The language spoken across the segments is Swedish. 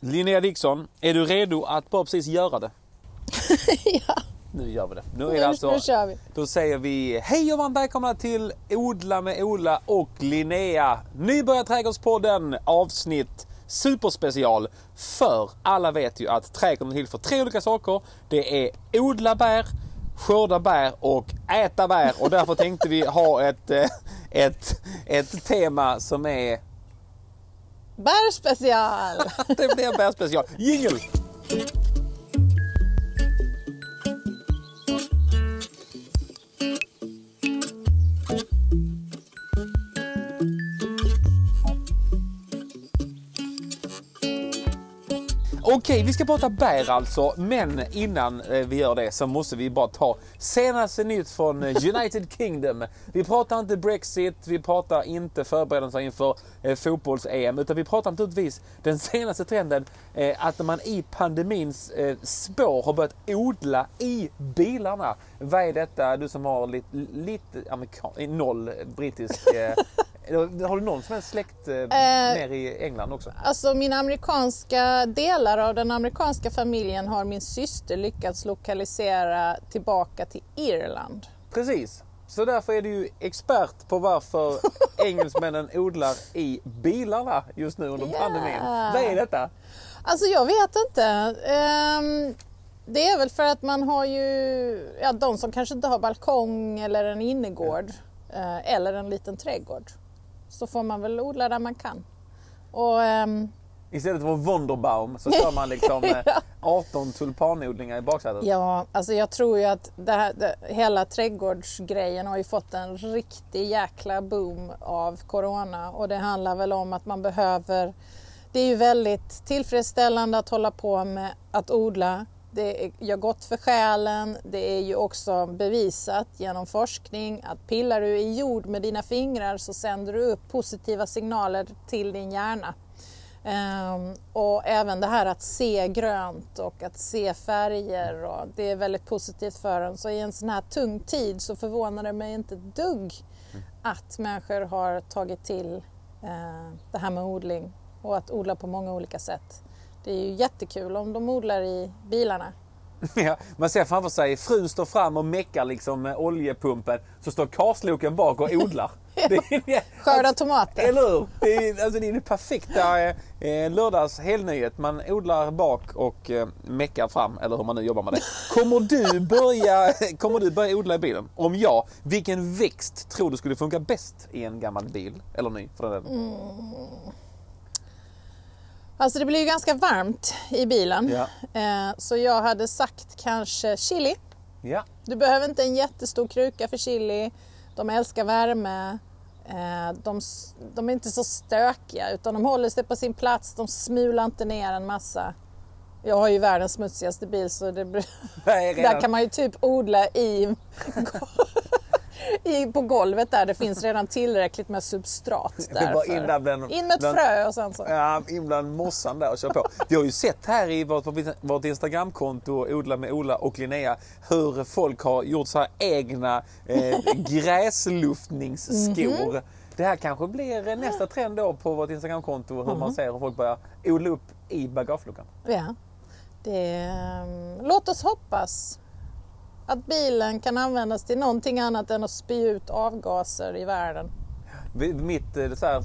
Linnea Dixon, är du redo att bara precis göra det? ja, Nu gör vi det. Nu är nu, det alltså, nu kör vi. då säger vi hej och varmt välkomna till Odla med Ola och Linnea. Nybörjarträdgårdspodden avsnitt superspecial. För alla vet ju att trädgården är till för tre olika saker. Det är odla bär, skörda bär och äta bär. Och därför tänkte vi ha ett, eh, ett, ett tema som är Bärspecial! Det blev bärspecial. Jingel! Okej, vi ska prata bär alltså. Men innan eh, vi gör det så måste vi bara ta senaste nytt från eh, United Kingdom. Vi pratar inte Brexit, vi pratar inte förberedelser inför eh, fotbolls-EM. Utan vi pratar naturligtvis den senaste trenden. Att man i pandemins spår har börjat odla i bilarna. Vad är detta? Du som har lite, lite amerikan, noll brittisk... Eh, har du någon som helst släkt eh, ner i England också? Alltså mina amerikanska delar av den amerikanska familjen har min syster lyckats lokalisera tillbaka till Irland. Precis. Så därför är du ju expert på varför engelsmännen odlar i bilarna just nu under Ja. pandemin. Vad är detta? Alltså jag vet inte. Ehm, det är väl för att man har ju, ja de som kanske inte har balkong eller en innergård eh, eller en liten trädgård. Så får man väl odla där man kan. Och ehm, Istället för Wonderbaum så kör man liksom eh, Ja. 18 tulpanodlingar i baksätet. Ja, alltså jag tror ju att det här, det, hela trädgårdsgrejen har ju fått en riktig jäkla boom av Corona och det handlar väl om att man behöver Det är ju väldigt tillfredsställande att hålla på med att odla. Det gör gott för själen. Det är ju också bevisat genom forskning att pillar du i jord med dina fingrar så sänder du upp positiva signaler till din hjärna. Ehm, och även det här att se grönt och att se färger. Och det är väldigt positivt för en. Så i en sån här tung tid så förvånar det mig inte ett dugg att människor har tagit till eh, det här med odling och att odla på många olika sätt. Det är ju jättekul om de odlar i bilarna. Ja, man ser framför sig frun står fram och meckar liksom med oljepumpen. Så står karsloken bak och odlar. Det är, Skörda tomater. Eller hur? Det är, alltså, det är det perfekta eh, eh, lördags helnyhet. Man odlar bak och eh, meckar fram, eller hur man nu jobbar med det. Kommer du börja, kommer du börja odla i bilen? Om ja, vilken växt tror du skulle funka bäst i en gammal bil? Eller ny för den delen. Alltså det blir ju ganska varmt i bilen. Ja. Eh, så jag hade sagt kanske chili. Ja. Du behöver inte en jättestor kruka för chili. De älskar värme. Eh, De, de är inte så stökiga utan de håller sig på sin plats. De smular inte ner en massa. Jag har ju världens smutsigaste bil så det, där kan man ju typ odla i, i på golvet där. Det finns redan tillräckligt med substrat där. bland- in med ett frö och sen så. Ja, in bland mossan där och kör på. Vi har ju sett här i vårt, vårt Instagramkonto, Odla med Ola och Linnea, hur folk har gjort så här egna eh, gräsluftningsskor. Mhm. Det här kanske blir nästa trend då på vårt Instagramkonto, hur Mhm. man ser hur folk börjar odla upp i bagageluckan. Ja. Det, ehm, låt oss hoppas att bilen kan användas till någonting annat än att spy ut avgaser i världen. Mitt eh, så här,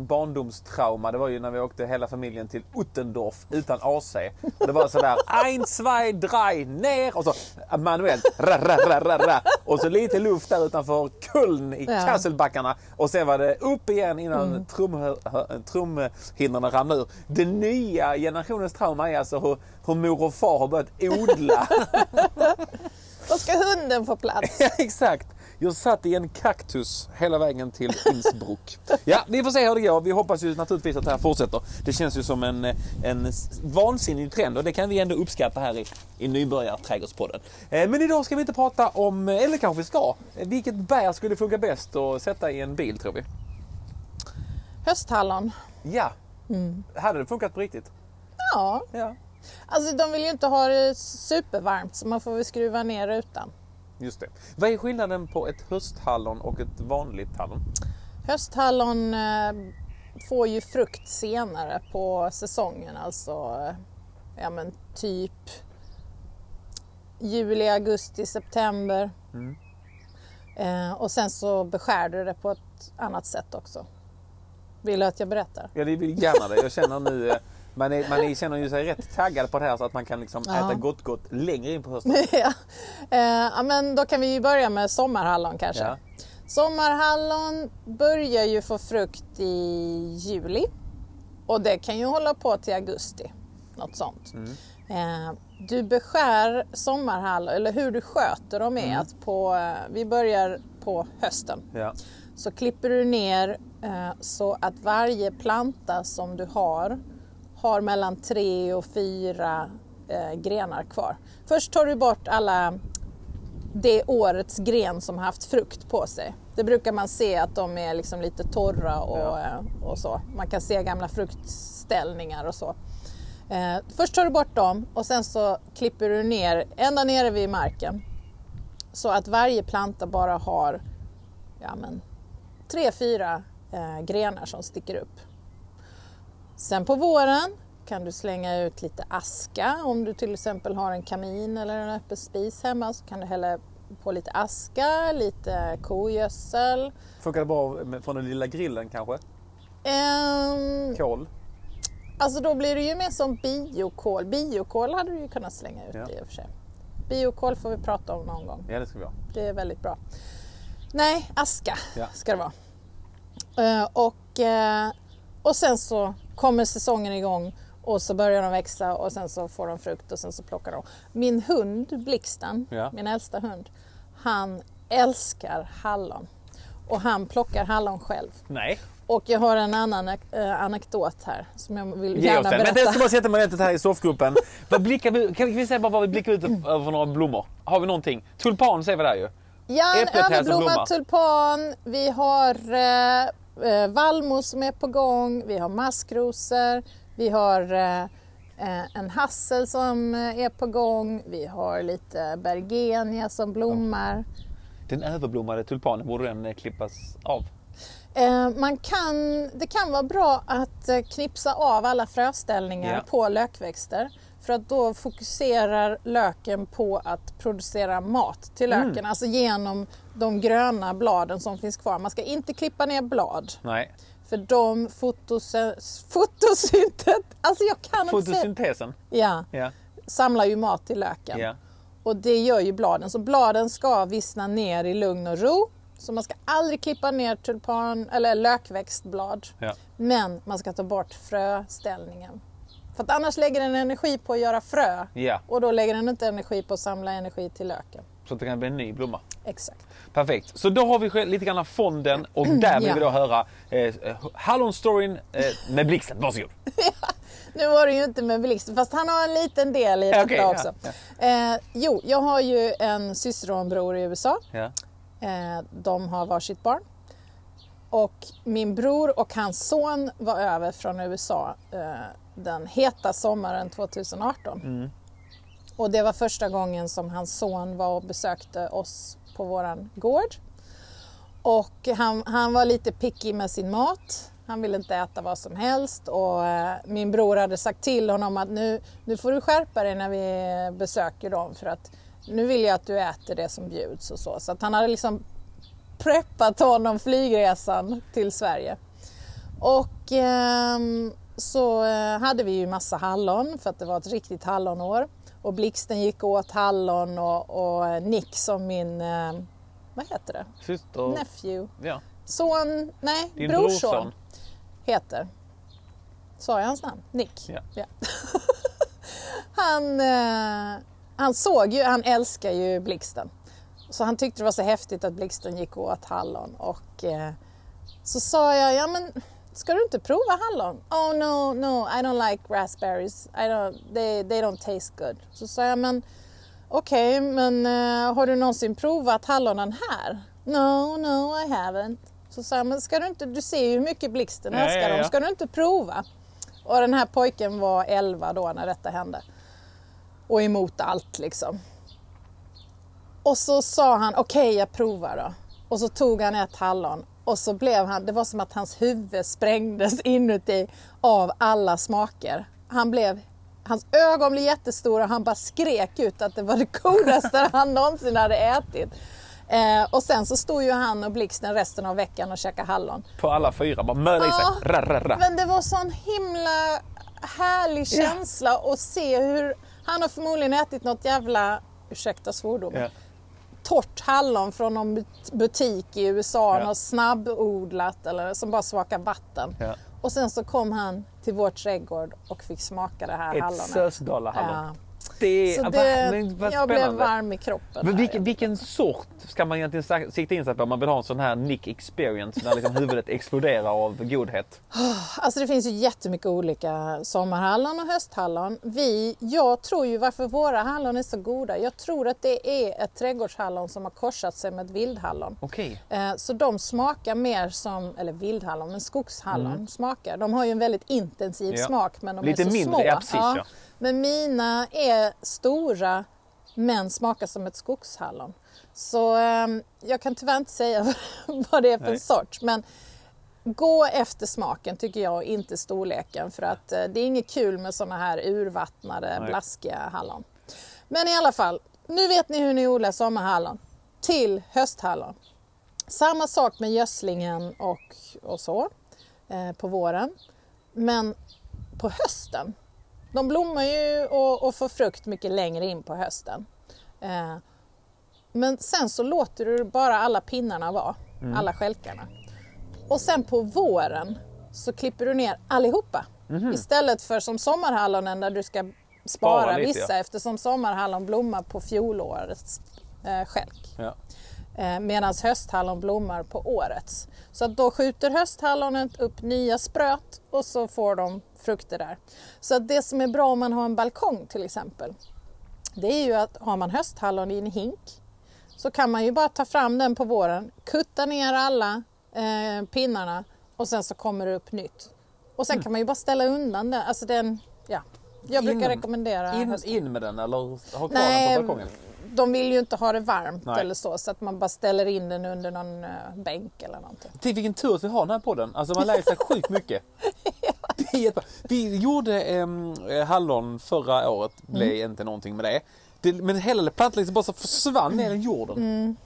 barndomstrauma det var ju när vi åkte hela familjen till Uttendorf utan AC. Och det var sådär ein, zwei, drei, ner och så manuellt. Ra, ra, ra, ra, ra. Och så lite luft där utanför Köln i Ja. Mm. Kasselbackarna. Och sen var det upp igen innan trumhö- trumhinnorna ramlade ur. Den nya generationens trauma är alltså hur, hur mor och far har börjat odla. Då ska hunden få plats. Ja, exakt. Jag satt i en kaktus hela vägen till Innsbruck. Ja, vi får se hur det går. Vi hoppas ju naturligtvis att det här fortsätter. Det känns ju som en, en vansinnig trend och det kan vi ändå uppskatta här i, i Nybörjarträdgårdspodden. Eh, Men idag ska vi inte prata om, eller kanske vi ska, vilket bär skulle funka bäst att sätta i en bil tror vi? Hösthallon. Ja, hade det funkat på riktigt? Ja, Ja, alltså de vill ju inte ha det supervarmt så man får väl skruva ner rutan. just det. Vad är skillnaden på ett hösthallon och ett vanligt hallon? Hösthallon eh, får ju frukt senare på säsongen, alltså ja men typ juli, augusti, september. Mm. Eh, och sen så beskär du det på ett annat sätt också. Vill du att jag berättar? Ja, det vill gärna det. Jag känner nu... Man, är, man är, känner ju sig rätt taggad på det här så att man kan liksom Ja. äta gott gott längre in på hösten. ja. Eh, men då kan vi ju börja med sommarhallon kanske. Ja. Sommarhallon börjar ju få frukt i juli och det kan ju hålla på till augusti. Något sånt. Mm. Eh, du beskär sommarhallon, eller hur du sköter dem är att på, eh, vi börjar på hösten. Ja. Så klipper du ner eh, så att varje planta som du har har mellan tre och fyra eh, grenar kvar. Först tar du bort alla det årets gren som har haft frukt på sig. Det brukar man se att de är liksom lite torra och, Ja. eh, och så. Man kan se gamla fruktställningar och så. Eh, först tar du bort dem och sen så klipper du ner ända nere vid marken. Så att varje planta bara har ja, men, tre, fyra eh, grenar som sticker upp. Sen på våren kan du slänga ut lite aska. Om du till exempel har en kamin eller en öppen spis hemma så kan du hälla på lite aska, lite kogödsel. Funkar det bra från den lilla grillen kanske? Ehm, Kol? alltså då blir det ju mer som biokol. Biokol hade du ju kunnat slänga ut Ja. i och för sig. Biokol får vi prata om någon gång. Ja, det ska vi ha. Det är väldigt bra. Nej, aska Ja. ska det vara. Eh, och, eh, och sen så kommer säsongen igång och så börjar de växa och sen så får de frukt och sen så plockar de. Min hund Blixten, Ja. min äldsta hund, han älskar hallon. Och han plockar hallon själv. Nej. Och jag har en annan eh, anekdot här som jag vill Ge oss gärna den. Vänta, jag berätta. ska bara sätta mig här i soffgruppen. vad blickar vi, kan vi säga bara vad vi blickar ut över för några blommor? Har vi någonting? Tulpan ser vi där ju. Ja, en överblommad tulpan. Vi har eh, eh, vallmo som är på gång. Vi har maskrosor. Vi har eh, eh, en hassel som eh, är på gång. Vi har lite bergenia som blommar. Den överblommade tulpanen, borde den eh, klippas av? Man kan, det kan vara bra att knipsa av alla fröställningar Ja. på lökväxter. För att då fokuserar löken på att producera mat till Mm. löken, alltså genom de gröna bladen som finns kvar. Man ska inte klippa ner blad, Nej. för de fotose, fotosyntet, alltså jag kan inte Fotosyntesen? ja, Ja. samlar ju mat till löken. ja. Och det gör ju bladen. Så bladen ska vissna ner i lugn och ro. Så man ska aldrig klippa ner tulpan eller lökväxtblad. ja. Men man ska ta bort fröställningen. För att annars lägger den energi på att göra frö. Ja. Och då lägger den inte energi på att samla energi till löken. Så att det kan bli en ny blomma. Exakt. Perfekt. Så då har vi lite grann fonden och där vill Ja. vi då höra eh, Hallonstoryn eh, med blixten. Varsågod. Nu var det ju inte med blixten, fast han har en liten del i detta ja, också. Eh, jo, jag har ju en syster och en bror i USA. Eh, de har varsitt barn. Och min bror och hans son var över från USA eh, den heta sommaren 2018. Och det var första gången som hans son var och besökte oss på våran gård. Och han, han var lite picky med sin mat. Han ville inte äta vad som helst och eh, min bror hade sagt till honom att nu, nu får du skärpa dig när vi besöker dem för att nu vill jag att du äter det som bjuds och så. Så att han hade liksom preppat honom flygresan till Sverige. Och ehm, så eh, hade vi ju massa hallon för att det var ett riktigt hallonår. Och Blixten gick åt hallon och, och Nick som min, eh, vad heter det? Syster. Nephew. Ja. Son, nej, Din brorson brorson. heter. Sa jag hans namn? Nick. Ja. han, eh, han såg ju, han älskar ju Blixten. Så han tyckte det var så häftigt att Blixten gick åt hallon och eh, så sa jag, ja men ska du inte prova hallon? Oh no, no, I don't like raspberries. I don't, they, they don't taste good. Så sa jag, men okej, men eh, har du någonsin provat hallonen här? No, no, I haven't. Så sa jag, men ska du inte, du ser ju hur mycket Blixten Ja, älskar ja, ja. dem, ska du inte prova? Och den här pojken var 11 då när detta hände. Och emot allt liksom. Och så sa han, okej jag provar då. Och så tog han ett hallon Och så blev han, det var som att hans huvud sprängdes inuti av alla smaker. Han blev, hans ögon blev jättestora och han bara skrek ut att det var det godaste han någonsin hade ätit. Eh, och sen så stod ju han och Blixten resten av veckan och käkade hallon. På alla fyra, bara möla i sig. Ja, Ra, ra, ra. Men det var sån himla härlig känsla att se hur han har förmodligen ätit något jävla, ursäkta svordomen, Ja. Torrt hallon från någon but- butik i USA, Ja. något snabbodlat eller som bara smakar vatten. Ja. Och sen så kom han till vår trädgård och fick smaka det här Ett hallonet. sösdalahallon. Ja. Det är, det, men vad jag blev varm i kroppen. Men vilken, vilken sort ska man egentligen sikta in sig på om man vill ha en sån här Nick experience när liksom huvudet exploderar av godhet? Alltså det finns ju jättemycket olika sommarhallon och hösthallon. Vi, jag tror ju varför våra hallon är så goda. Jag tror att det är ett trädgårdshallon som har korsat sig med ett vildhallon. Okej. Eh, Så de smakar mer som, eller vildhallon, men skogshallon smakar. De har ju en väldigt intensiv Mm. Ja. smak men de Lite är så mindre, små. ja, precis, ja. Men mina är stora men smakar som ett skogshallon. Så eh, jag kan tyvärr inte säga vad det är för Nej. sorts. Men gå efter smaken tycker jag, inte storleken. För att eh, det är inget kul med såna här urvattnade, Nej. blaskiga hallon. Men i alla fall, nu vet ni hur ni odlar sommarhallon. Till hösthallon. Samma sak med gödslingen och, och så eh, på våren. Men på hösten, de blommar ju och, och får frukt mycket längre in på hösten. Eh, men sen så låter du bara alla pinnarna vara, alla stjälkarna. Och sen på våren så klipper du ner allihopa. Istället för som sommarhallonen där du ska spara, Spara lite, vissa ja. eftersom sommarhallon blommar på fjolårets eh, stjälk. Ja. Eh, Medan hösthallon blommar på årets. Så att då skjuter hösthallonet upp nya spröt och så får de frukter där. Så att det som är bra om man har en balkong till exempel. Det är ju att har man hösthallon i en hink så kan man ju bara ta fram den på våren, kutta ner alla eh, pinnarna och sen så kommer det upp nytt. Och sen kan man ju bara ställa undan den. Alltså den, ja. Jag brukar Inom- rekommendera In, höst- in med den eller ha kvar Nej, den på balkongen? De vill ju inte ha det varmt Nej. eller så, så att man bara ställer in den under någon eh, bänk eller någonting. Till vilken tur att vi har den här podden. Alltså man lär sig sjukt mycket. Det är jättebra. Vi gjorde em, eh, hallon förra året. blev Mm. inte någonting med det. det men hela plantan liksom bara så försvann ner i jorden. Mm.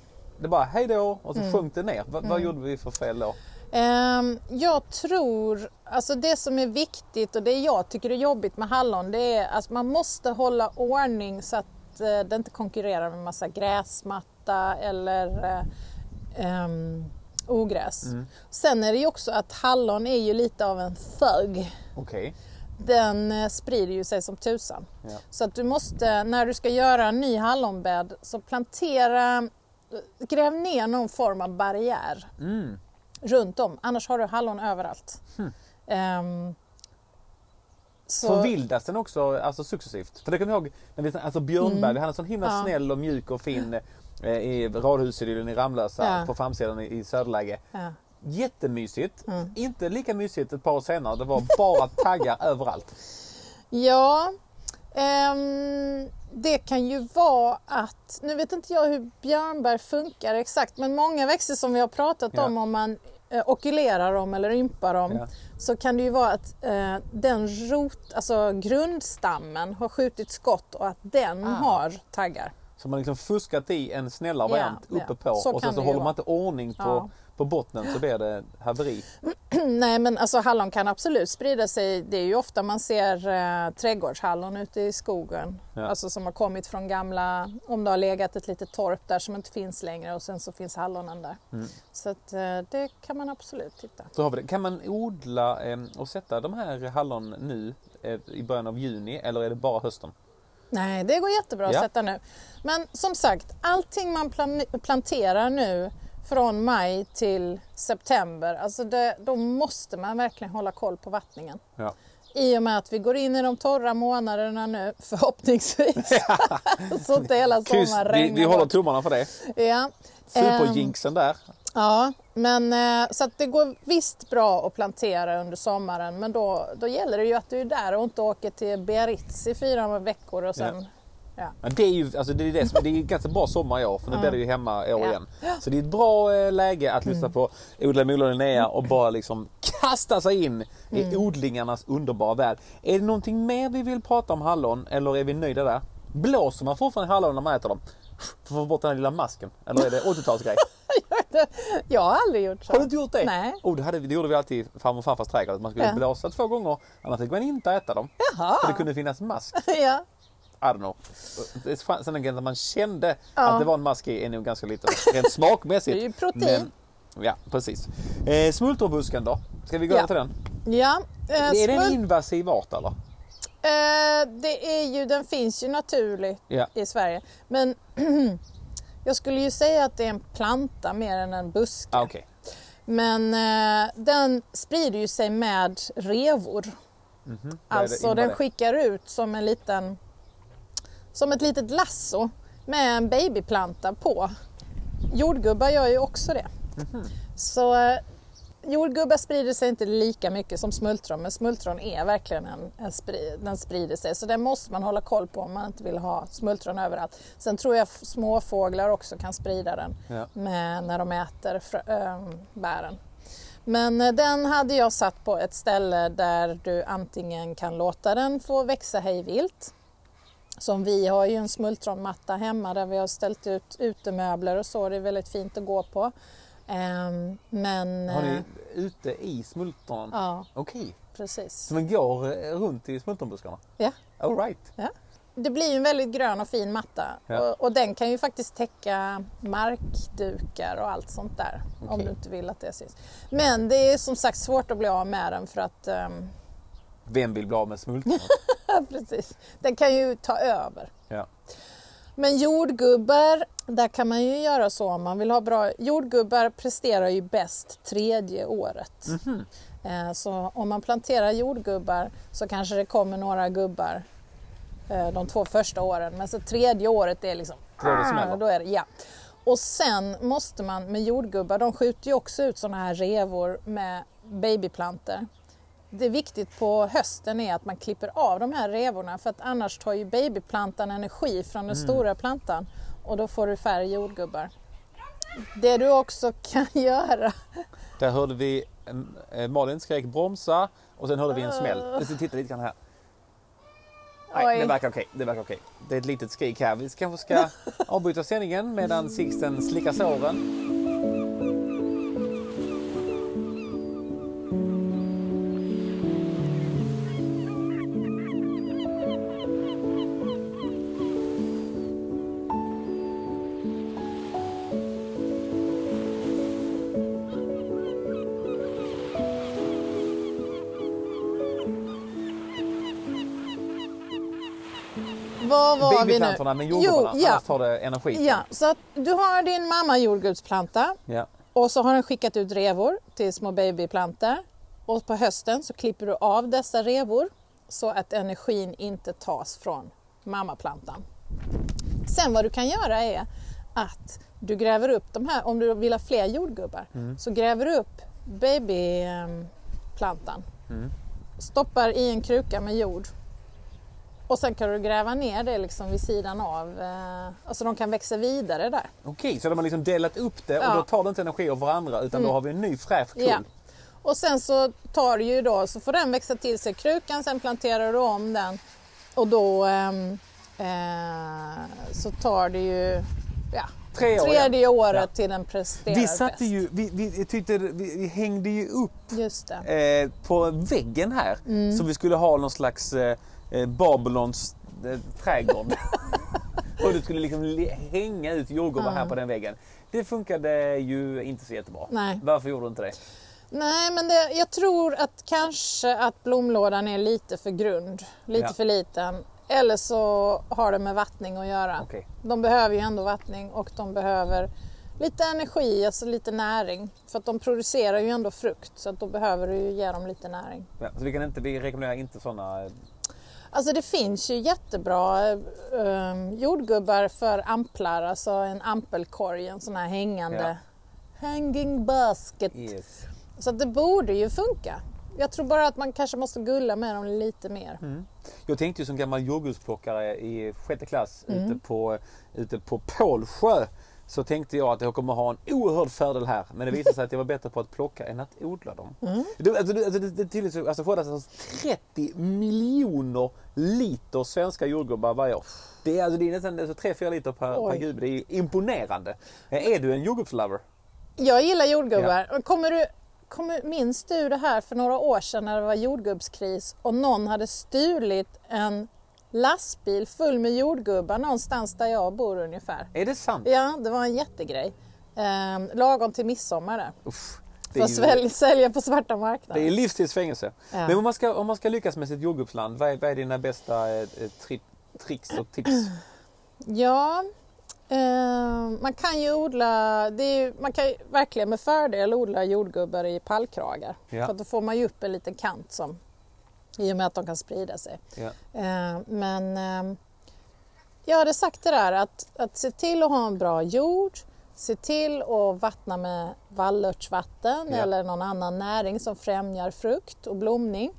Det bara hej då och så sjönk det ner. Va, Vad gjorde vi för fel då? Ehm, jag tror, alltså det som är viktigt och det jag tycker är jobbigt med hallon det är att man måste hålla ordning så att eh, det inte konkurrerar med massa gräsmatta eller eh, ehm, ogräs. Sen är det ju också att hallon är ju lite av en thug. Okej. Den eh, sprider ju sig som tusan. Ja. Så att du måste, när du ska göra en ny hallonbädd, så plantera, gräv ner någon form av barriär Mm. runt om. Annars har du hallon överallt. Ehm, så, Förvildas den också alltså successivt? För det kommer jag ihåg när vi, alltså Björnberg, vi hade en sån himla Mm. Ja. snäll och mjuk och fin eh, i radhusidyllen i Ramlösa Ja. på framsidan i, i Söderläge. ja. Jättemysigt. Mm. Inte lika mysigt ett par år senare. Det var bara taggar överallt. ja ehm, det kan ju vara att, nu vet inte jag hur björnbär funkar exakt, men många växter som vi har pratat Ja. om, om man eh, okulerar dem eller ympar dem. Så kan det ju vara att eh, den rot, alltså grundstammen har skjutit skott och att den Ah. har taggar. Så man liksom fuskat i en snällare Ja, variant ja. uppe på Så och sen så håller vara. man inte ordning på, Ja. På botten så blir det haveri. Nej men alltså hallon kan absolut sprida sig. Det är ju ofta man ser eh, trädgårdshallon ute i skogen. Ja. Alltså som har kommit från gamla, om det har legat ett litet torp där som inte finns längre och sen så finns hallonen där. Mm. Så att, eh, det kan man absolut titta. Så har vi det. Kan man odla eh, och sätta de här hallon nu eh, i början av juni eller är det bara hösten? Nej, det går jättebra Ja. att sätta nu. Men som sagt, allting man plan- planterar nu från maj till september, alltså det, då måste man verkligen hålla koll på vattningen. Ja. I och med att vi går in i de torra månaderna nu, förhoppningsvis. så inte hela sommaren vi, regnar vi håller bort. tummarna för det. Ja. Superjinxen där. Ja, men eh, så att det går visst bra att plantera under sommaren men då, då gäller det ju att du är där och inte åker till Biarritz i fyra veckor och sen Ja. Ja, det är ju alltså det är det som, det är ganska bra sommar i år för nu blir det ju hemma i år igen. Så det är ett bra eh, läge att lyssna på Odla Mola Linnea och bara liksom kasta sig in i odlingarnas underbara värld. Är det någonting mer vi vill prata om hallon eller är vi nöjda där? Blåser man fortfarande hallon när man äter dem? För att få bort den här lilla masken? Eller är det 80-talsgrej? Jag har aldrig gjort så. Har du inte gjort det? Nej. Oh, det, hade, det gjorde vi alltid i farmor och farfars trädgård. att Man skulle Ja. blåsa två gånger, annars fick man inte äta dem. Jaha. För det kunde finnas mask. ja. I don't know. Det fanns Sen att man kände Ja. att det var en mask i är nog ganska liten. Rent smakmässigt. Det är ju protein. Men, ja, precis. Eh, smultronbusken då? Ska vi gå Ja. över till den? Ja, eh, är det en invasiv art eller? eh, det är ju, den finns ju naturligt Ja. i Sverige. Men jag skulle ju säga att det är en planta mer än en buske. Ah, Okej. Men eh, den sprider ju sig med revor. Är det- Alltså den skickar ut som en liten som ett litet lasso med en babyplanta på. Jordgubbar gör ju också det. Så eh, jordgubbar sprider sig inte lika mycket som smultron men smultron är verkligen en, en spri, den sprider sig så det måste man hålla koll på om man inte vill ha smultron överallt. Sen tror jag småfåglar också kan sprida den Ja. med, när de äter frö, ähm, bären. Men eh, den hade jag satt på ett ställe där du antingen kan låta den få växa hej vilt. Som vi har ju en smultronmatta hemma där vi har ställt ut utemöbler och så. Det är väldigt fint att gå på. Ehm, Men Har ni eh, ute i smultronen? ja, Okej. precis. Så man går eh, runt i smultronbuskarna? Ja. All right. Ja. Det blir ju en väldigt grön och fin matta Ja. och, och den kan ju faktiskt täcka markdukar och allt sånt där om Okej. du inte vill att det syns. Men det är som sagt svårt att bli av med den för att ehm, Vem vill bli av med smultron? precis, den kan ju ta över. ja. Men jordgubbar, där kan man ju göra så om man vill ha bra... Jordgubbar presterar ju bäst tredje året. Eh, Så om man planterar jordgubbar så kanske det kommer några gubbar eh, de två första åren. Men så tredje året är liksom... Tredje smäller. Då är det, ja. Och sen måste man med jordgubbar, de skjuter ju också ut sådana här revor med babyplantor. Det är viktigt på hösten är att man klipper av de här revorna för att annars tar ju babyplantan energi från den stora plantan och då får du färre jordgubbar. Det du också kan göra Där hörde vi eh, Malin skrek bromsa och sen hörde vi en smäll. Vi ska titta lite grann här. Nej, Oj. det verkar okej. Det verkar okej. Det är ett litet skrik här. Vi kanske ska avbryta sändningen medan Sixten slickar såren. Vi nu? Babyplantorna med jordgubbarna, Jo, ja. annars tar det energi. ja, så att du har din mamma jordgubbsplanta ja. och så har den skickat ut revor till små babyplantor och på hösten så klipper du av dessa revor så att energin inte tas från mammaplantan. Sen vad du kan göra är att du gräver upp de här, om du vill ha fler jordgubbar, så gräver du upp babyplantan. Stoppar i en kruka med jord. Och sen kan du gräva ner det liksom vid sidan av, eh, alltså de kan växa vidare där. Okej, så de har liksom delat upp det och Ja. då tar det inte energi av varandra utan då har vi en ny fräsch kull. Ja. Och sen så tar du ju då, så får den växa till sig krukan, sen planterar du om den och då ehm, eh, så tar det ju ja, Tre år, tredje ja. året till den presterar Vi satte bäst. ju, vi, vi, tyckte, vi, vi hängde ju upp Just det. eh, på väggen här. Mm. Så vi skulle ha någon slags eh, eh, Babylons eh, trädgård. och det skulle liksom hänga ut jordgubbar här på den väggen. Det funkade ju inte så jättebra. Nej. Varför gjorde du inte det? Nej, men det, jag tror att kanske att blomlådan är lite för grund, lite Ja. för liten. Eller så har det med vattning att göra. Okej. De behöver ju ändå vattning och de behöver lite energi, alltså lite näring. För att de producerar ju ändå frukt så att då behöver du ju ge dem lite näring. Ja, så vi, kan inte, vi rekommenderar inte sådana. Alltså det finns ju jättebra eh, jordgubbar för amplar, alltså en ampelkorg, en sån här hängande hanging basket. Yes. Så det borde ju funka. jag tror bara att man kanske måste gulla med dem lite mer. Mm. Jag tänkte ju som gammal jordgubbsplockare i sjätte klass Mm. ute, på, ute på Pålsjö så tänkte jag att jag kommer ha en oerhörd fördel här. Men det visade sig att jag var bättre på att plocka än att odla dem. Mm. Alltså, det, alltså, det, det, tydligt så- alltså, skördas alltså 30 miljoner liter svenska jordgubbar varje år. Det är, alltså, det är nästan alltså, 3-4 liter per, per gubbe. Det är imponerande. Eh, Är du en jordgubbslover? Jag gillar jordgubbar. Kommer du, kommer, minns du det här för några år sedan när det var jordgubbskris och någon hade stulit en lastbil full med jordgubbar någonstans där jag bor ungefär? Är det sant? Ja, det var en jättegrej. Ehm, lagom till midsommar där. Uff, För att ju- sälja på svarta Det är marknaden. livstidsfängelse. Ja. Men om man, ska, om man ska lyckas med sitt jordgubbsland, vad är, vad är dina bästa eh, eh, tri, tricks och tips? Ja, ehm, man kan ju odla, ju- man kan ju verkligen med fördel odla jordgubbar i pallkragar. Ja. För då får man ju upp en liten kant som, i och med att de kan sprida sig. Ja. Eh, Men eh, jag hade sagt det där att, att se till att ha en bra jord, se till att vattna med vallörtsvatten Ja. eller någon annan näring som främjar frukt och blomning.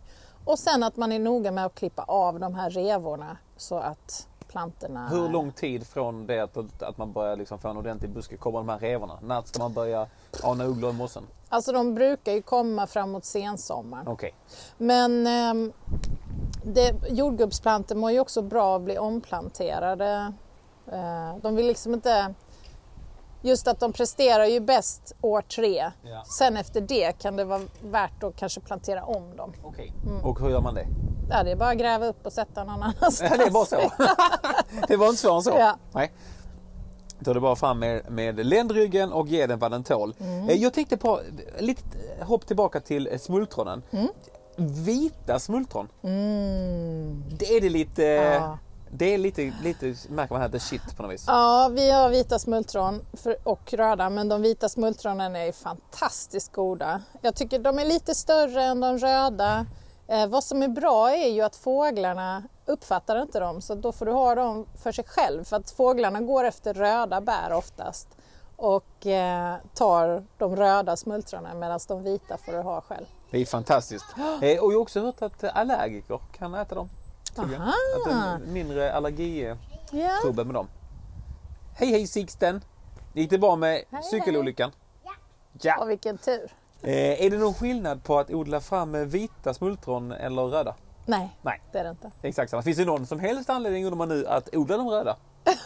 Och sen att man är noga med att klippa av de här revorna så att plantorna... Hur lång tid från det att, att man börjar liksom få en ordentlig buske kommer de här revorna? När ska man börja ana ugglor i mossen? Alltså de brukar ju komma framåt sensommaren. Okej. Men ehm, det, jordgubbsplantor mår ju också bra av att bli omplanterade. Eh, de vill liksom inte... Just att de presterar ju bäst år tre. Ja. Sen efter det kan det vara värt att kanske plantera om dem. Okej. Mm. Och hur gör man det? Ja, det är bara att gräva upp och sätta någon annanstans. Det är bara så. det var inte svårare än så. Ja. Nej. Då är det bara fram med, med ländryggen och ge den vad den tål. Mm. Eh, Jag tänkte på lite hopp tillbaka till eh, smultronen. Mm. Vita smultron. Mm. Det är det lite... Ja. Det är lite, lite, märker man här, the shit på något vis. Ja, vi har vita smultron och röda, men de vita smultronen är fantastiskt goda. Jag tycker de är lite större än de röda. Eh, vad som är bra är ju att fåglarna uppfattar inte dem, så då får du ha dem för sig själv. För att fåglarna går efter röda bär oftast och eh, tar de röda smultronen medan de vita får du ha själv. Det är fantastiskt. Eh, och jag har också hört att allergiker kan äta dem. Aha. Att det är mindre allergitrubbel Ja. med dem. Hej hej Sixten! Gick det bra med Hej, cykelolyckan? Och Ja. vilken tur! Eh, är det någon skillnad på att odla fram vita smultron eller röda? Nej, Nej. det är det inte. Exakt samma. Finns det någon som helst anledning undrar man nu att odla de röda?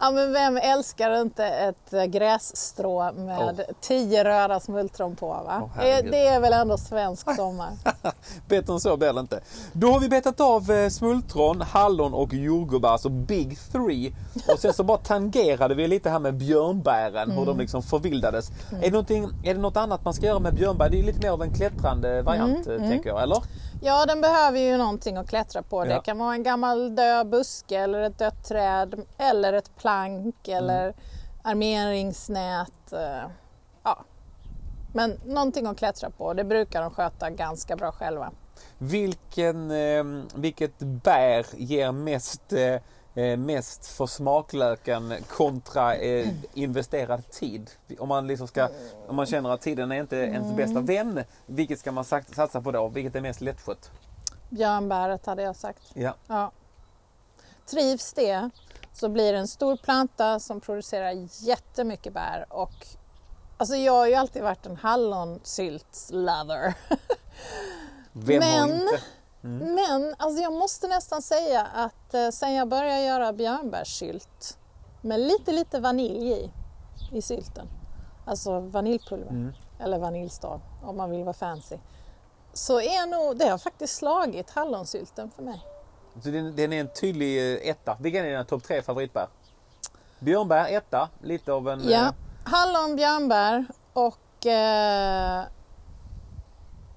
Ja, men vem älskar inte ett eh, grässtrå med tio röda smultron på? Va? Åh, det, är väl ändå svensk sommar? Bättre än så blir det inte. Då har vi betat av eh, smultron, hallon och jordgubbar, alltså Big Three. Och sen så bara tangerade vi lite här med björnbären, hur de liksom förvildades. Är, det någonting, är det något annat man ska göra med björnbär? Det är lite mer av en klättrande variant, eh, tänker jag, eller? Ja, den behöver ju någonting att klättra på. Ja. Det kan vara en gammal död buske eller ett dött träd eller ett plank eller armeringsnät. eh, Ja. Men någonting att klättra på. Det brukar de sköta ganska bra själva. Vilken, eh, vilket bär ger mest, eh, mest för smaklöken kontra eh, investerad tid? Om man, liksom ska, om man känner att tiden är inte ens bästa vän, vilket ska man sat- satsa på då? Vilket är mest lättskött? Björnbäret hade jag sagt. Ja. Ja. Trivs det så blir det en stor planta som producerar jättemycket bär. Och, alltså jag har ju alltid varit en hallonsylt-lover. Vem har Men- inte? Men alltså jag måste nästan säga att eh, sen jag började göra björnbärssylt med lite, lite vanilj i, i sylten, alltså vaniljpulver Mm. eller vaniljstav om man vill vara fancy, så är nog, det har faktiskt slagit hallonsylten för mig. Så den, den är en tydlig eh, etta. Vilken är dina topp tre favoritbär? Björnbär etta, lite av en... Ja, eh, hallon, björnbär och eh,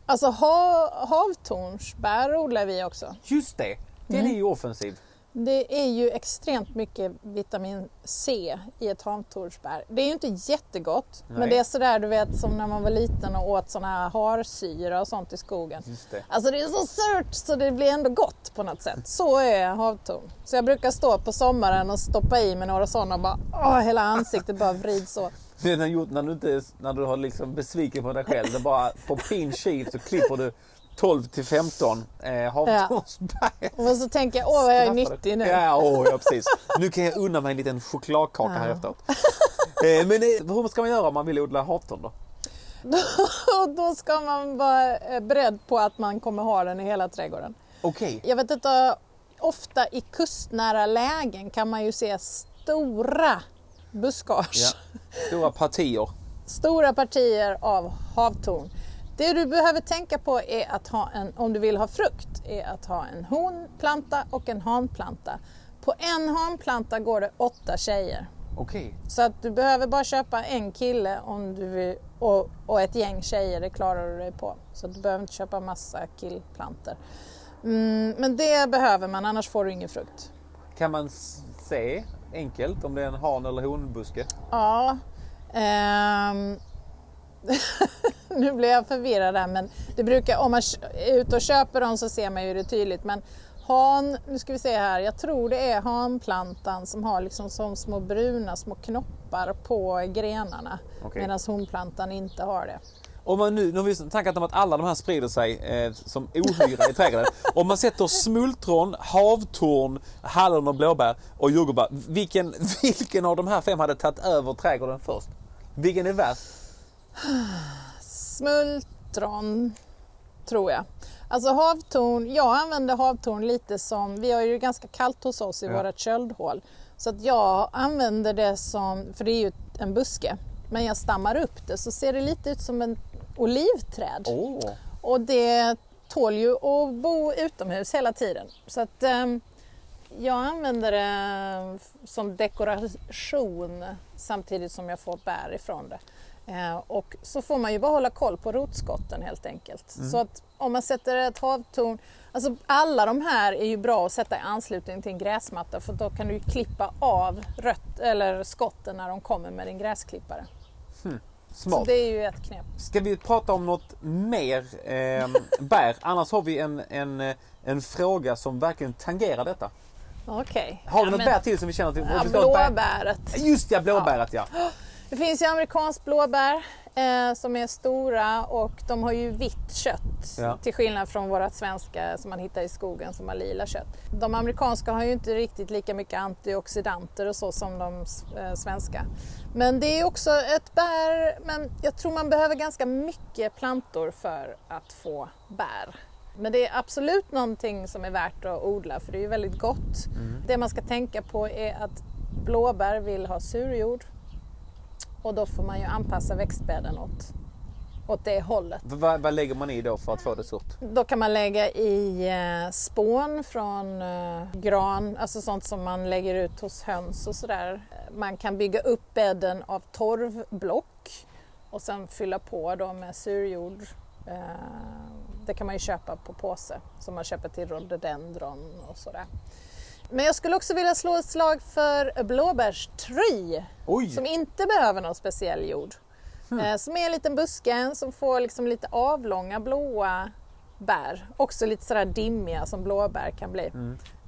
alltså ha, havtornsbär odlar vi också. Just det! Den Mm. är ju offensiv. Det är ju extremt mycket vitamin C i ett havtornsbär. Det är ju inte jättegott, Nej. men det är sådär du vet som när man var liten och åt såna här harsyra och sånt i skogen. Just det. Alltså det är så surt så det blir ändå gott på något sätt. Så är havtorn. Så jag brukar stå på sommaren och stoppa i mig några sådana och bara åh, hela ansiktet bara vrids åt. Det är när, gjort, när, du inte, när du har liksom besviken på dig själv. Det bara på pin så klipper du 12 till 15 eh, havtornsbär. Och så tänker jag, åh vad jag är nyttig nu. Ja, åh, ja, precis. Nu kan jag unna mig en liten chokladkaka här efteråt. Eh, men eh, hur ska man göra om man vill odla havtorn då? Och då ska man vara eh, beredd på att man kommer ha den i hela trädgården. Okej. Jag vet inte, ofta i kustnära lägen kan man ju se stora buskage. Ja. Stora partier. Stora partier av havtorn. Det du behöver tänka på är att ha en, om du vill ha frukt, är att ha en honplanta och en hanplanta. På en hanplanta går det åtta tjejer. Okej. Så att du behöver bara köpa en kille om du vill, och, och ett gäng tjejer, det klarar du dig på. Så du behöver inte köpa massa killplantor. Mm, men det behöver man, annars får du ingen frukt. Kan man se enkelt om det är en han eller honbuske? Ja. ehm, nu blir jag förvirrad där men det brukar, om man är ute och köper dem så ser man ju det tydligt. Men han, nu ska vi se här, jag tror det är hanplantan som har liksom som små bruna små knoppar på grenarna. Okej. Medan honplantan inte har det. Om man nu, nu har vi tankat om att alla de här sprider sig eh, som ohyra i trädgården. Om man sätter smultron, havtorn, hallon och blåbär och jordgubbar. Vilken, vilken av de här fem hade tagit över trädgården först? Vilken är värst? Smultron, tror jag. Alltså havtorn, jag använder havtorn lite som, vi har ju ganska kallt hos oss i Ja. vårat köldhål. Så att jag använder det som, för det är ju en buske, men jag stammar upp det så ser det lite ut som en olivträd. Åh, Och det tål ju att bo utomhus hela tiden. Så att ehm, jag använder det som dekoration samtidigt som jag får bär ifrån det. Eh, och så får man ju bara hålla koll på rotskotten helt enkelt. Så att om man sätter ett havtorn, alltså alla de här är ju bra att sätta i anslutning till en gräsmatta för då kan du klippa av rött, eller skotten när de kommer med din gräsklippare. Så smart. det är ju ett knep. Ska vi prata om något mer eh, bär? Annars har vi en, en, en fråga som verkligen tangerar detta. Okej. Har vi Ja, något men- bär till som vi känner till? Ja, ett bär- blåbäret. Just det, blåbäret ja. Det finns ju amerikansk blåbär eh, som är stora och de har ju vitt kött. Ja. Till skillnad från våra svenska som man hittar i skogen som har lila kött. De amerikanska har ju inte riktigt lika mycket antioxidanter och så som de eh, svenska. Men det är också ett bär, men jag tror man behöver ganska mycket plantor för att få bär. Men det är absolut någonting som är värt att odla för det är ju väldigt gott. Det man ska tänka på är att blåbär vill ha surjord och då får man ju anpassa växtbädden åt, åt det hållet. Vad, vad lägger man i då för att få det surt? Då kan man lägga i eh, spån från eh, gran, alltså sånt som man lägger ut hos höns och sådär. Man kan bygga upp bädden av torvblock och sen fylla på då med surjord. Eh, det kan man ju köpa på påse som man köper till rhododendron och sådär. Men jag skulle också vilja slå ett slag för blåbärstry Oj! som inte behöver någon speciell jord. Eh, som är en liten buske som får liksom lite avlånga blåa bär. Också lite sådär dimmiga som blåbär kan bli.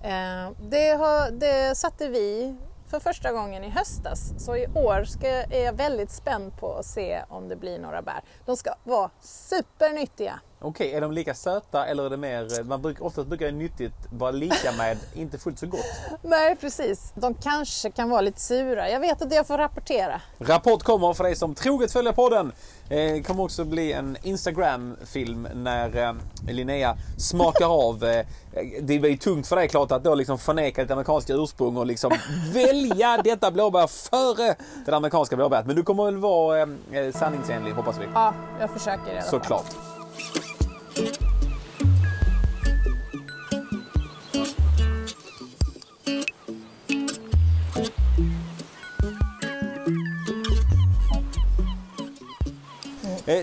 Eh, det, har, det satte vi för första gången i höstas. Så i år ska, är jag väldigt spänd på att se om det blir några bär. De ska vara supernyttiga. Okej, är de lika söta eller är det mer... Man brukar, oftast brukar det nyttigt vara lika med inte fullt så gott. Nej precis, de kanske kan vara lite sura. Jag vet att jag får rapportera. Rapport kommer för dig som troget följer podden. Eh, Det kommer också bli en Instagram-film när eh, Linnea smakar av. Eh, det blir tungt för dig klart att då liksom förneka ditt amerikanska ursprung och liksom välja detta blåbär före det amerikanska blåbäret. Men du kommer väl vara eh, sanningsenlig hoppas vi. Ja, jag försöker i alla fall. Såklart.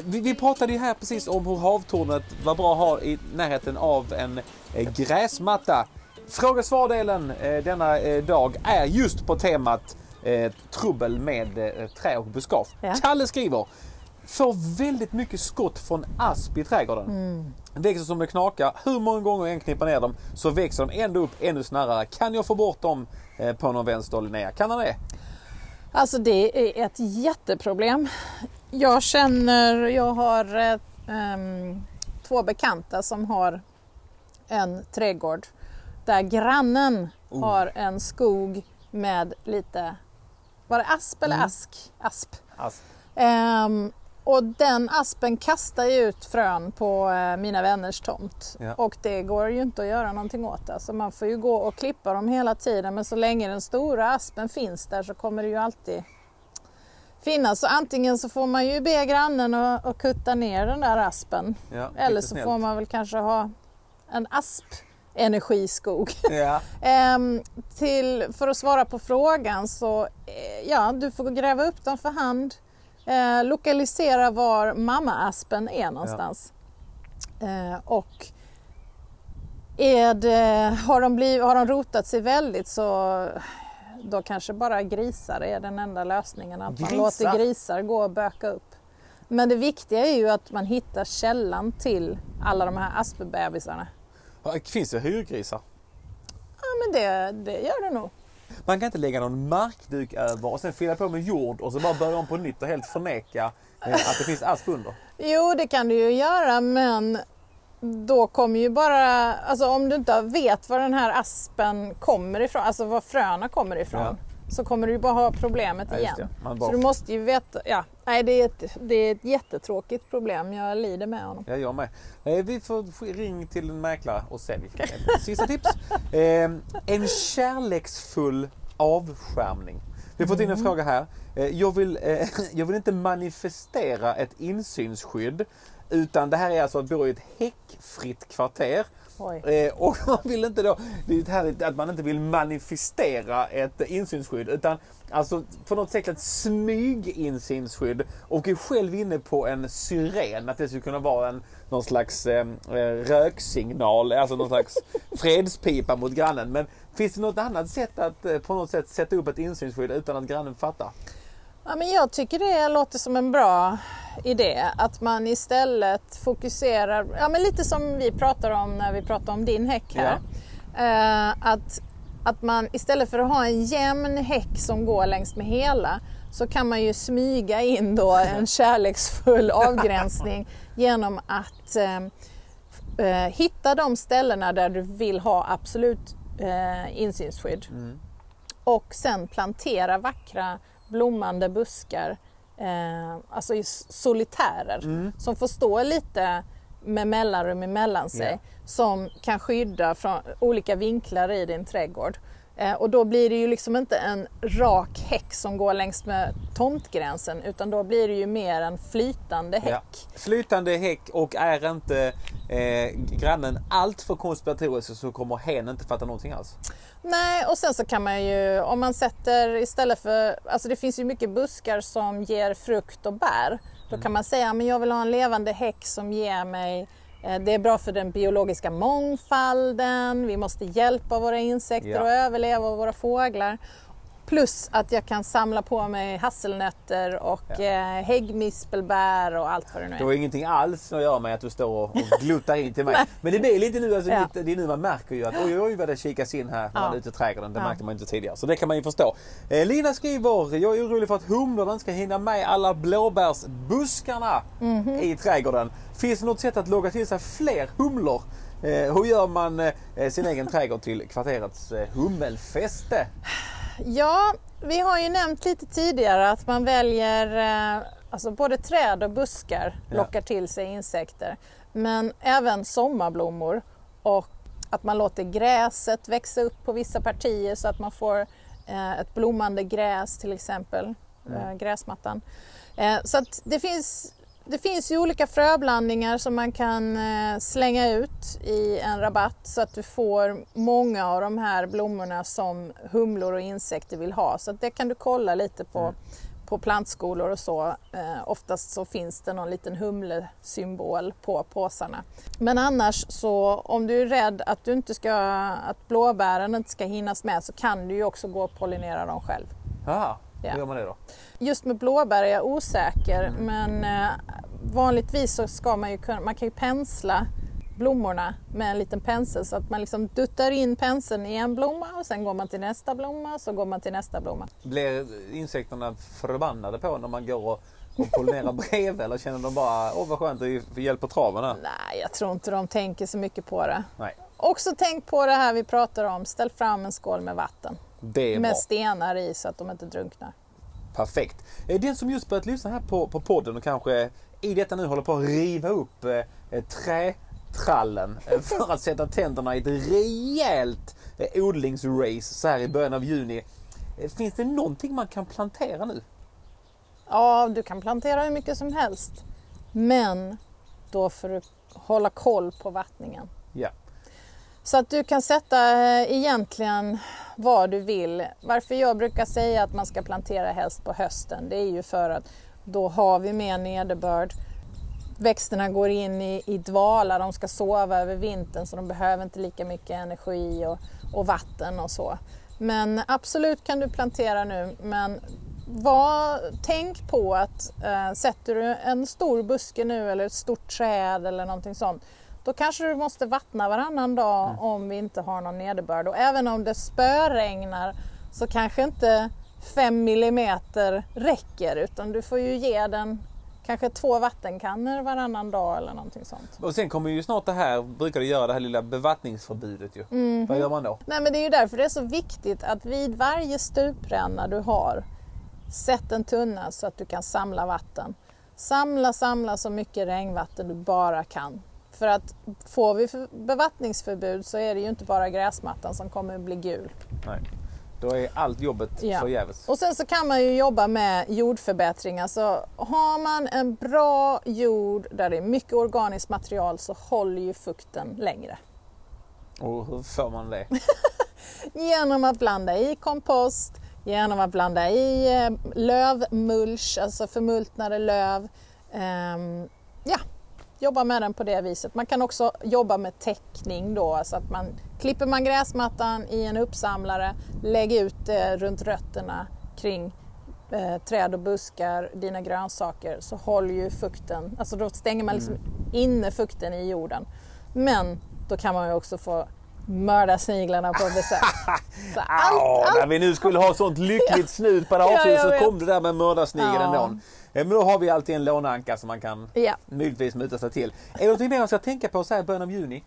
Vi, vi pratade ju här precis om hur havtornet var bra att ha i närheten av en eh, gräsmatta. Fråga svardelen eh, denna eh, dag är just på temat eh, trubbel med eh, trä och buskage. Ja. Kalle skriver Får väldigt mycket skott från asp i trädgården. Mm. Växer som det knakar. Hur många gånger jag än knippar ner dem så växer de ändå upp ännu snarare. Kan jag få bort dem eh, på någon vänster Linnea? Kan han det? Alltså det är ett jätteproblem. Jag känner, jag har um, två bekanta som har en trädgård där grannen oh. har en skog med lite, var det asp eller mm. ask? Asp. asp. Um, och den aspen kastar ju ut frön på eh, mina vänners tomt ja. och det går ju inte att göra någonting åt det. Så man får ju gå och klippa dem hela tiden men så länge den stora aspen finns där så kommer det ju alltid finnas. Så antingen så får man ju be grannen att, att kutta ner den där aspen ja, eller så snällt. får man väl kanske ha en asp energiskog. Ja. ehm, till, för att svara på frågan så eh, ja, du får gräva upp dem för hand eh, lokalisera var mammaaspen är någonstans. Ja. Eh, och är det, har, de blivit, har de rotat sig väldigt så då kanske bara grisar är den enda lösningen. Att grisar. man låter grisar gå och böka upp. Men det viktiga är ju att man hittar källan till alla de här aspbebisarna. Finns det hyrgrisar? Ja men det, det gör det nog. Man kan inte lägga någon markduk över och sen fylla på med jord och så bara börja om på nytt och helt förneka eh, att det finns asp under. Jo, det kan du ju göra men då kommer ju bara, alltså om du inte vet var den här aspen kommer ifrån, alltså var fröna kommer ifrån. Ja så kommer du ju bara ha problemet ja, igen. Bara... Så du måste ju veta, ja, nej det är, ett, det är ett jättetråkigt problem. Jag lider med honom. Ja, jag med. Eh, vi får ring till en mäklare och sälj. Sista tips. Eh, en kärleksfull avskärmning. Vi har fått in en mm. fråga här. Eh, jag vill, eh, jag vill inte manifestera ett insynsskydd utan det här är alltså att bo i ett häckfritt kvarter Eh, och man vill inte då, det är härligt att man inte vill manifestera ett insynsskydd utan alltså på något sätt ett smyg-insynsskydd och är själv inne på en syren, att det skulle kunna vara en någon slags eh, röksignal, alltså någon slags fredspipa mot grannen. Men finns det något annat sätt att eh, på något sätt sätta upp ett insynsskydd utan att grannen fattar? Ja, men jag tycker det låter som en bra idé. Att man istället fokuserar, ja, men lite som vi pratar om när vi pratar om din häck här. Ja. Eh, att, att man istället för att ha en jämn häck som går längs med hela så kan man ju smyga in då en kärleksfull avgränsning genom att eh, eh, hitta de ställena där du vill ha absolut eh, insynsskydd. Mm. Och sen plantera vackra blommande buskar, eh, alltså solitärer mm. som får stå lite med mellanrum emellan sig yeah. som kan skydda från olika vinklar i din trädgård. Eh, och då blir det ju liksom inte en rak häck som går längs med tomtgränsen utan då blir det ju mer en flytande häck. Ja. Flytande häck och är inte eh, grannen allt för konspiratorisk så kommer hen inte fatta någonting alls. Nej, och sen så kan man ju om man sätter istället för, alltså det finns ju mycket buskar som ger frukt och bär. Då mm. kan man säga, men jag vill ha en levande häck som ger mig det är bra för den biologiska mångfalden, vi måste hjälpa våra insekter ja. att överleva och våra fåglar. Plus att jag kan samla på mig hasselnötter och ja. eh, häggmispelbär och allt vad det nu är. Det har ingenting alls att göra med att du står och gluttar in till mig. Men det blir lite nu, alltså, ja. lite, det är nu man märker ju att oj oj vad det kikas in här när man är ute i trädgården. Det märkte man inte tidigare. Så det kan man ju förstå. Eh, Lina skriver, jag är orolig för att humlorna ska hinna med alla blåbärsbuskarna mm -hmm. i trädgården. Finns det något sätt att logga till sig fler humlor? Eh, hur gör man eh, sin egen trädgård till kvarterets eh, hummelfäste? Ja, vi har ju nämnt lite tidigare att man väljer eh, alltså både träd och buskar lockar till sig insekter. Men även sommarblommor och att man låter gräset växa upp på vissa partier så att man får eh, ett blommande gräs till exempel, mm. gräsmattan. Så att det finns det finns ju olika fröblandningar som man kan eh, slänga ut i en rabatt så att du får många av de här blommorna som humlor och insekter vill ha. Så det kan du kolla lite på, mm. på plantskolor och så. Eh, oftast så finns det någon liten humlesymbol på påsarna. Men annars så om du är rädd att, du inte ska, att blåbären inte ska hinnas med så kan du ju också gå och pollinera dem själv. Aha. Ja. Hur gör man det då? Just med blåbär är jag osäker mm. men eh, vanligtvis så ska man ju kunna, man kan ju pensla blommorna med en liten pensel så att man liksom duttar in penseln i en blomma och sen går man till nästa blomma och så går man till nästa blomma. Blir insekterna förbannade på när man går och, och pollinerar bredvid eller känner de bara åh vad skönt att få hjälp på traven här? Nej, jag tror inte de tänker så mycket på det. Nej, Också tänk på det här vi pratar om, ställ fram en skål med vatten. Det är Med bra. stenar i så att de inte drunknar. Perfekt. Den som just börjat lyssna här på, på podden och kanske i detta nu håller på att riva upp eh, eh, trätrallen eh, för att sätta tänderna i ett rejält eh, odlingsrace så här i början av juni. Eh, Finns det någonting man kan plantera nu? Ja, du kan plantera hur mycket som helst. Men då får du hålla koll på vattningen. Ja. Så att du kan sätta eh, egentligen vad du vill. Varför jag brukar säga att man ska plantera helst på hösten, det är ju för att då har vi mer nederbörd. Växterna går in i, i dvala, de ska sova över vintern så de behöver inte lika mycket energi och, och vatten och så. Men absolut kan du plantera nu, men var, tänk på att eh, sätter du en stor buske nu eller ett stort träd eller någonting sånt, då kanske du måste vattna varannan dag om vi inte har någon nederbörd. Och även om det spöregnar så kanske inte 5 millimeter räcker utan du får ju ge den kanske två vattenkannor varannan dag eller någonting sånt. Och sen kommer ju snart det här, brukar det göra det här lilla bevattningsförbudet ju. Mhm. Vad gör man då? Nej men det är ju därför det är så viktigt att vid varje stupränna du har, sätt en tunna så att du kan samla vatten. Samla, samla så mycket regnvatten du bara kan. För att får vi för- bevattningsförbud så är det ju inte bara gräsmattan som kommer bli gul. Nej. Då är allt jobbet Ja. förgäves. Och sen så kan man ju jobba med jordförbättring. Alltså har man en bra jord där det är mycket organiskt material så håller ju fukten längre. Och hur får man det? Genom att blanda i kompost, genom att blanda i eh, lövmulch, alltså förmultnade löv. Ehm, ja, jobba med den på det viset. Man kan också jobba med täckning då, så att man klipper man gräsmattan i en uppsamlare, lägg ut det runt rötterna kring eh, träd och buskar, dina grönsaker, så håller ju fukten, alltså då stänger man liksom inne fukten i jorden. Men då kan man ju också få mörda sniglarna på besök. Så Au, när vi nu skulle ha sånt lyckligt slut på det här Ja, avsnittet jag så kom det där med mördarsnigeln Ja. ändå. Eh, Men då har vi alltid en låneanka som man kan Ja. möjligtvis muta sig till. Är det någonting mer man ska tänka på så här i början av juni?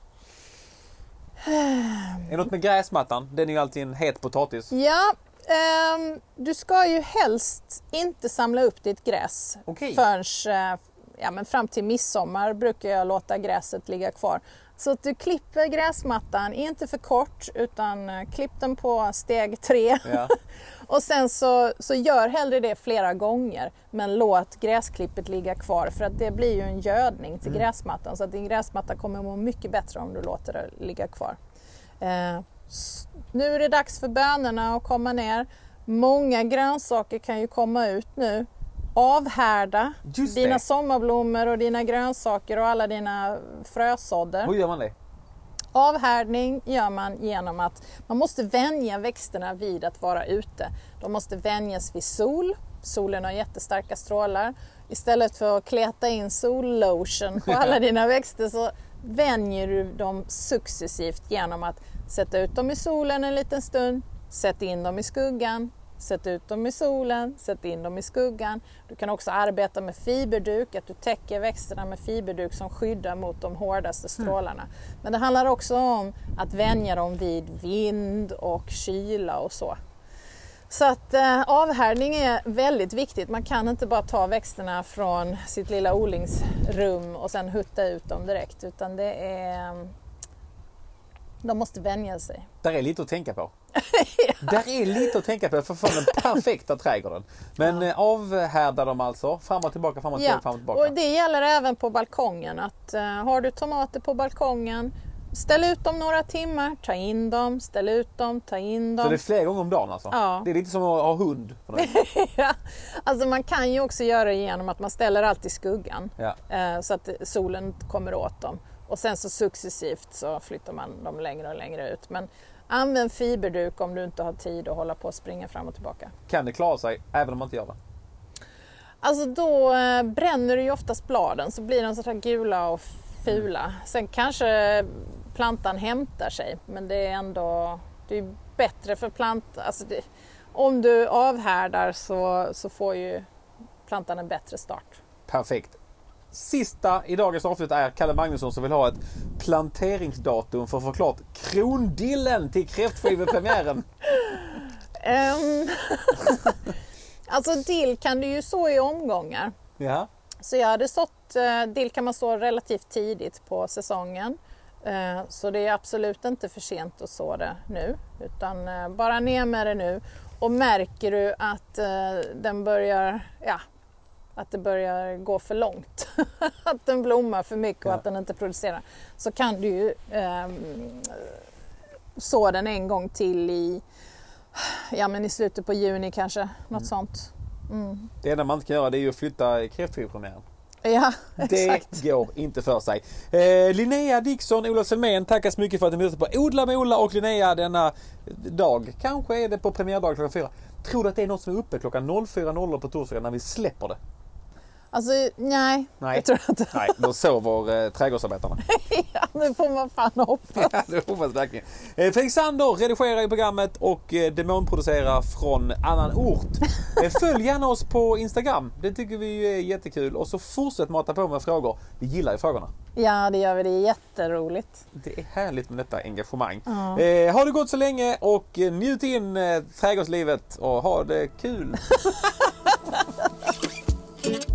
Är det något med gräsmattan? Den är ju alltid en het potatis. Ja, ehm, du ska ju helst inte samla upp ditt gräs Okej. förrän eh, ja, men fram till midsommar brukar jag låta gräset ligga kvar. Så att du klipper gräsmattan, inte för kort utan eh, klipp den på steg tre. Ja. Och sen så, så gör hellre det flera gånger men låt gräsklippet ligga kvar för att det blir ju en gödning till gräsmattan så att din gräsmatta kommer må mycket bättre om du låter det ligga kvar. Eh, nu är det dags för bönorna att komma ner. Många grönsaker kan ju komma ut nu. Avhärda Just dina det. sommarblommor och dina grönsaker och alla dina frösådder. Hur gör man det? Avhärdning gör man genom att man måste vänja växterna vid att vara ute. De måste vänjas vid sol. Solen har jättestarka strålar. Istället för att kleta in sollotion på alla dina växter så vänjer du dem successivt genom att sätta ut dem i solen en liten stund, sätt in dem i skuggan, sätt ut dem i solen, sätt in dem i skuggan. Du kan också arbeta med fiberduk, att du täcker växterna med fiberduk som skyddar mot de hårdaste strålarna. Men det handlar också om att vänja dem vid vind och kyla och så. Så att eh, avhärdning är väldigt viktigt. Man kan inte bara ta växterna från sitt lilla odlingsrum och sen hutta ut dem direkt utan det är... De måste vänja sig. Där är lite att tänka på. Där är lite att tänka på för att få den perfekta trädgården. Men ja. avhärdar dem alltså. Fram och tillbaka, fram och tillbaka, fram och tillbaka. och det gäller även på balkongen. Att, uh, har du tomater på balkongen, ställ ut dem några timmar, ta in dem, ställ ut dem, ta in dem. Så det är flera gånger om dagen alltså? Ja. Det är lite som att ha hund. Ja. Alltså man kan ju också göra det genom att man ställer allt i skuggan Ja. eh, så att solen kommer åt dem. Och sen så successivt så flyttar man dem längre och längre ut. Men använd fiberduk om du inte har tid att hålla på och springa fram och tillbaka. Kan det klara sig även om man inte gör det? Alltså då eh, bränner du ju oftast bladen så blir de så här gula och fula. Sen kanske plantan hämtar sig men det är ändå det är bättre för plantan. Alltså det, om du avhärdar så, så får ju plantan en bättre start. Perfekt. Sista i dagens avsnitt är Kalle Magnusson som vill ha ett planteringsdatum för att få klart krondillen till kräftskivepremiären. um, alltså dill kan du ju så i omgångar. Ja. Så jag hade sått, eh, dill kan man så relativt tidigt på säsongen. Eh, så det är absolut inte för sent att så det nu utan eh, bara ner med det nu. Och märker du att den börjar, ja, att det börjar gå för långt, att den blommar för mycket och ja. att den inte producerar, så kan du ju eh, så den en gång till i, ja, men i slutet på juni kanske, något mm. sånt. Mm. Det enda man inte kan göra det är ju att flytta kräftskivpremiären. Ja, exakt. Det går inte för sig. Eh, Linnea Dixon, Ola Selmén, tackar så mycket för att ni lyssnade på Odla med Ola och Linnea denna dag. Kanske är det på premiärdag klockan fyra. Tror du att det är något som är uppe klockan 04.00 på torsdag när vi släpper det? Alltså nej, nej. jag tror inte. Nej, då sover eh, trädgårdsarbetarna. ja, det får man fan hoppas. ja, det hoppas verkligen. Eh, Fredrik Sander redigerar i programmet och eh, demonproducerar från annan ort. Eh, följ gärna oss på Instagram. Det tycker vi är jättekul. Och så fortsätt mata på med frågor. Vi gillar ju frågorna. Ja, det gör vi. Det är jätteroligt. Det är härligt med detta engagemang. Mm. Eh, ha det gott så länge och njut in eh, trädgårdslivet och ha det kul.